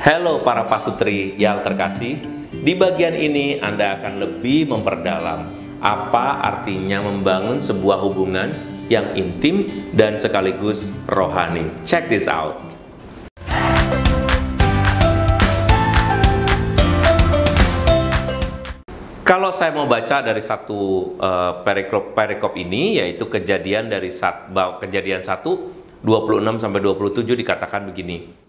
Halo para pasutri yang terkasih, di bagian ini Anda akan lebih memperdalam apa artinya membangun sebuah hubungan yang intim dan sekaligus rohani. Check this out. Kalau saya mau baca dari satu uh, perikop perikop ini yaitu kejadian dari sat, kejadian 1 26 sampai 27 dikatakan begini.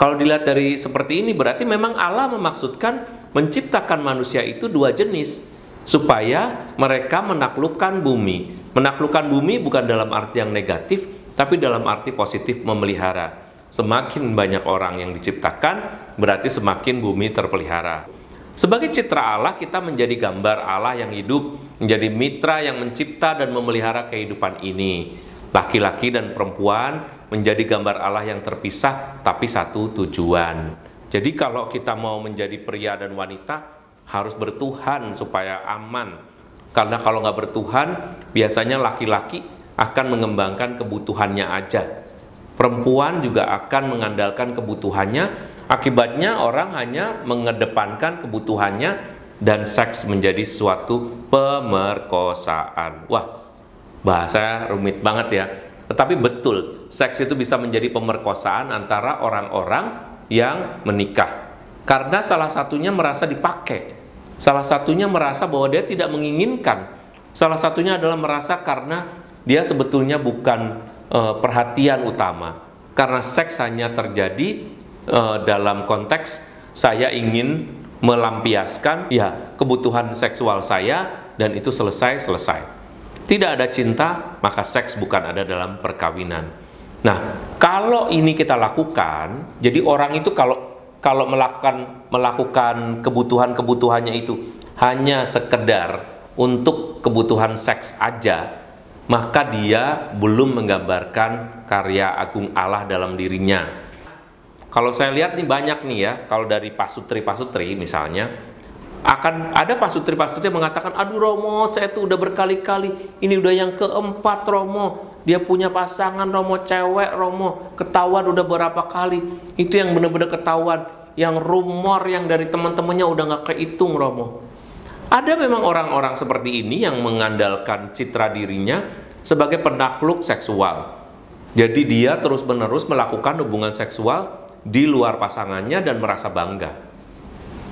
Kalau dilihat dari seperti ini berarti memang Allah memaksudkan menciptakan manusia itu dua jenis supaya mereka menaklukkan bumi. Menaklukkan bumi bukan dalam arti yang negatif, tapi dalam arti positif memelihara. Semakin banyak orang yang diciptakan, berarti semakin bumi terpelihara. Sebagai citra Allah, kita menjadi gambar Allah yang hidup, menjadi mitra yang mencipta dan memelihara kehidupan ini. Laki-laki dan perempuan menjadi gambar Allah yang terpisah, tapi satu tujuan. Jadi kalau kita mau menjadi pria dan wanita, harus bertuhan supaya aman. Karena kalau nggak bertuhan, biasanya laki-laki akan mengembangkan kebutuhannya aja. Perempuan juga akan mengandalkan kebutuhannya, Akibatnya orang hanya mengedepankan kebutuhannya dan seks menjadi suatu pemerkosaan. Wah, bahasa rumit banget ya. Tetapi betul, seks itu bisa menjadi pemerkosaan antara orang-orang yang menikah. Karena salah satunya merasa dipakai. Salah satunya merasa bahwa dia tidak menginginkan. Salah satunya adalah merasa karena dia sebetulnya bukan uh, perhatian utama. Karena seks hanya terjadi uh, dalam konteks saya ingin melampiaskan ya kebutuhan seksual saya dan itu selesai selesai. Tidak ada cinta, maka seks bukan ada dalam perkawinan. Nah, kalau ini kita lakukan, jadi orang itu kalau kalau melakukan melakukan kebutuhan-kebutuhannya itu hanya sekedar untuk kebutuhan seks aja, maka dia belum menggambarkan karya agung Allah dalam dirinya kalau saya lihat nih banyak nih ya, kalau dari pasutri-pasutri misalnya, akan ada pasutri-pasutri yang mengatakan, aduh Romo, saya tuh udah berkali-kali, ini udah yang keempat Romo, dia punya pasangan Romo cewek Romo, ketahuan udah berapa kali, itu yang bener-bener ketahuan, yang rumor yang dari teman-temannya udah nggak kehitung Romo. Ada memang orang-orang seperti ini yang mengandalkan citra dirinya sebagai penakluk seksual. Jadi dia terus-menerus melakukan hubungan seksual di luar pasangannya dan merasa bangga.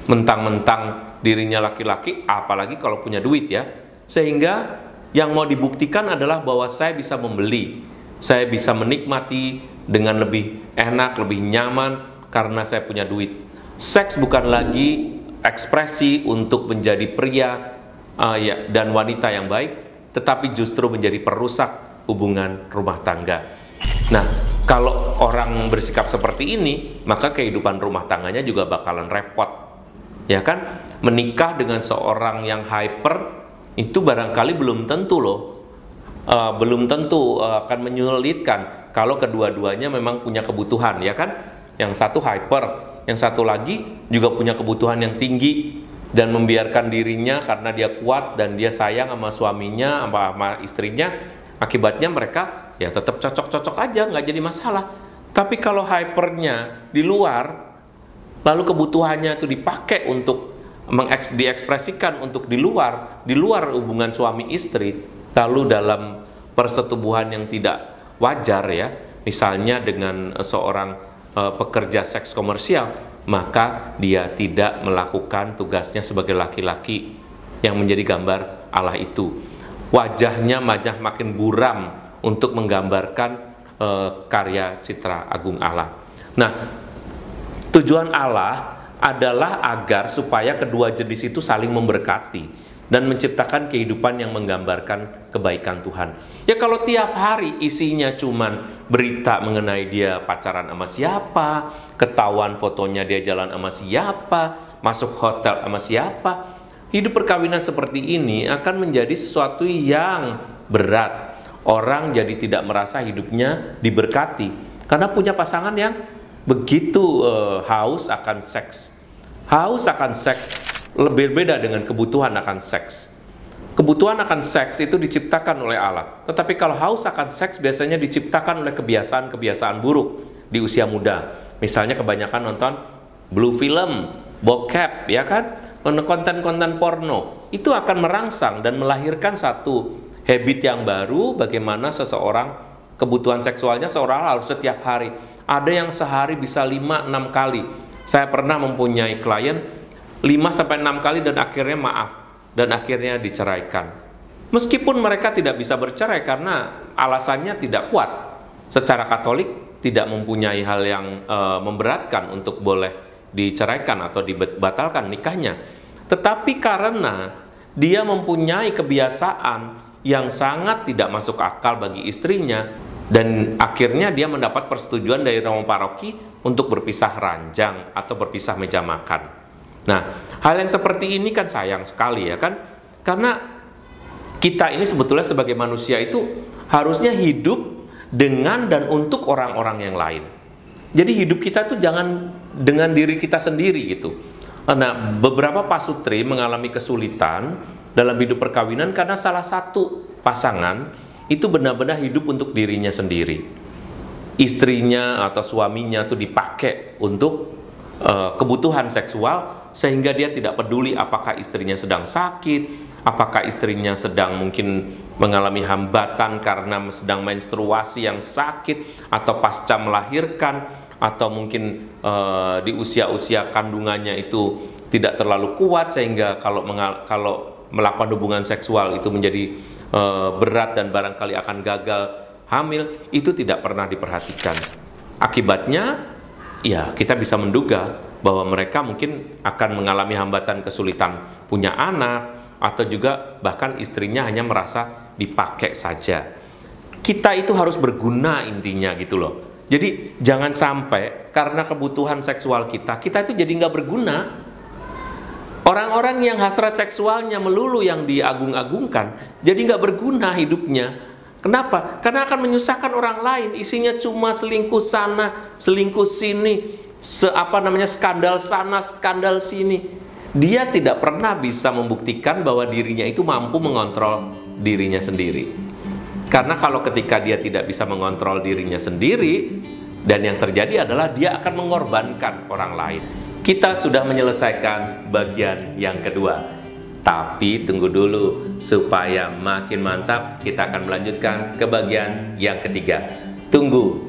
Mentang-mentang dirinya laki-laki, apalagi kalau punya duit ya. Sehingga yang mau dibuktikan adalah bahwa saya bisa membeli, saya bisa menikmati dengan lebih enak, lebih nyaman karena saya punya duit. Seks bukan lagi ekspresi untuk menjadi pria uh, ya, dan wanita yang baik, tetapi justru menjadi perusak hubungan rumah tangga. Nah, kalau orang bersikap seperti ini, maka kehidupan rumah tangganya juga bakalan repot. Ya kan? Menikah dengan seorang yang hyper itu barangkali belum tentu loh. Uh, belum tentu uh, akan menyulitkan kalau kedua-duanya memang punya kebutuhan, ya kan? Yang satu hyper, yang satu lagi juga punya kebutuhan yang tinggi dan membiarkan dirinya karena dia kuat dan dia sayang sama suaminya, sama, sama istrinya, akibatnya mereka ya tetap cocok-cocok aja nggak jadi masalah tapi kalau hypernya di luar lalu kebutuhannya itu dipakai untuk mengeks diekspresikan untuk di luar di luar hubungan suami istri lalu dalam persetubuhan yang tidak wajar ya misalnya dengan seorang uh, pekerja seks komersial maka dia tidak melakukan tugasnya sebagai laki-laki yang menjadi gambar Allah itu wajahnya majah makin buram untuk menggambarkan uh, karya citra agung Allah. Nah, tujuan Allah adalah agar supaya kedua jenis itu saling memberkati dan menciptakan kehidupan yang menggambarkan kebaikan Tuhan. Ya kalau tiap hari isinya cuman berita mengenai dia pacaran sama siapa, ketahuan fotonya dia jalan sama siapa, masuk hotel sama siapa. Hidup perkawinan seperti ini akan menjadi sesuatu yang berat. Orang jadi tidak merasa hidupnya diberkati karena punya pasangan yang begitu uh, haus akan seks. Haus akan seks lebih beda dengan kebutuhan akan seks. Kebutuhan akan seks itu diciptakan oleh Allah. Tetapi kalau haus akan seks biasanya diciptakan oleh kebiasaan-kebiasaan buruk di usia muda. Misalnya kebanyakan nonton blue film, bokep, ya kan? Konten-konten porno. Itu akan merangsang dan melahirkan satu habit yang baru bagaimana seseorang kebutuhan seksualnya seorang harus setiap hari ada yang sehari bisa 5-6 kali. Saya pernah mempunyai klien 5 sampai 6 kali dan akhirnya maaf dan akhirnya diceraikan. Meskipun mereka tidak bisa bercerai karena alasannya tidak kuat. Secara Katolik tidak mempunyai hal yang e, memberatkan untuk boleh diceraikan atau dibatalkan nikahnya. Tetapi karena dia mempunyai kebiasaan yang sangat tidak masuk akal bagi istrinya, dan akhirnya dia mendapat persetujuan dari romo paroki untuk berpisah ranjang atau berpisah meja makan. Nah, hal yang seperti ini kan sayang sekali ya kan? Karena kita ini sebetulnya sebagai manusia itu harusnya hidup dengan dan untuk orang-orang yang lain. Jadi hidup kita tuh jangan dengan diri kita sendiri gitu. Nah, beberapa pasutri mengalami kesulitan dalam hidup perkawinan karena salah satu pasangan itu benar-benar hidup untuk dirinya sendiri. Istrinya atau suaminya itu dipakai untuk uh, kebutuhan seksual sehingga dia tidak peduli apakah istrinya sedang sakit, apakah istrinya sedang mungkin mengalami hambatan karena sedang menstruasi yang sakit atau pasca melahirkan atau mungkin uh, di usia-usia kandungannya itu tidak terlalu kuat sehingga kalau kalau melakukan hubungan seksual itu menjadi e, berat dan barangkali akan gagal hamil itu tidak pernah diperhatikan. Akibatnya ya kita bisa menduga bahwa mereka mungkin akan mengalami hambatan kesulitan punya anak atau juga bahkan istrinya hanya merasa dipakai saja. Kita itu harus berguna intinya gitu loh. Jadi jangan sampai karena kebutuhan seksual kita, kita itu jadi nggak berguna Orang-orang yang hasrat seksualnya melulu yang diagung-agungkan, jadi nggak berguna hidupnya. Kenapa? Karena akan menyusahkan orang lain. Isinya cuma selingkuh sana, selingkuh sini, se apa namanya skandal sana, skandal sini. Dia tidak pernah bisa membuktikan bahwa dirinya itu mampu mengontrol dirinya sendiri. Karena kalau ketika dia tidak bisa mengontrol dirinya sendiri, dan yang terjadi adalah dia akan mengorbankan orang lain kita sudah menyelesaikan bagian yang kedua. Tapi tunggu dulu supaya makin mantap kita akan melanjutkan ke bagian yang ketiga. Tunggu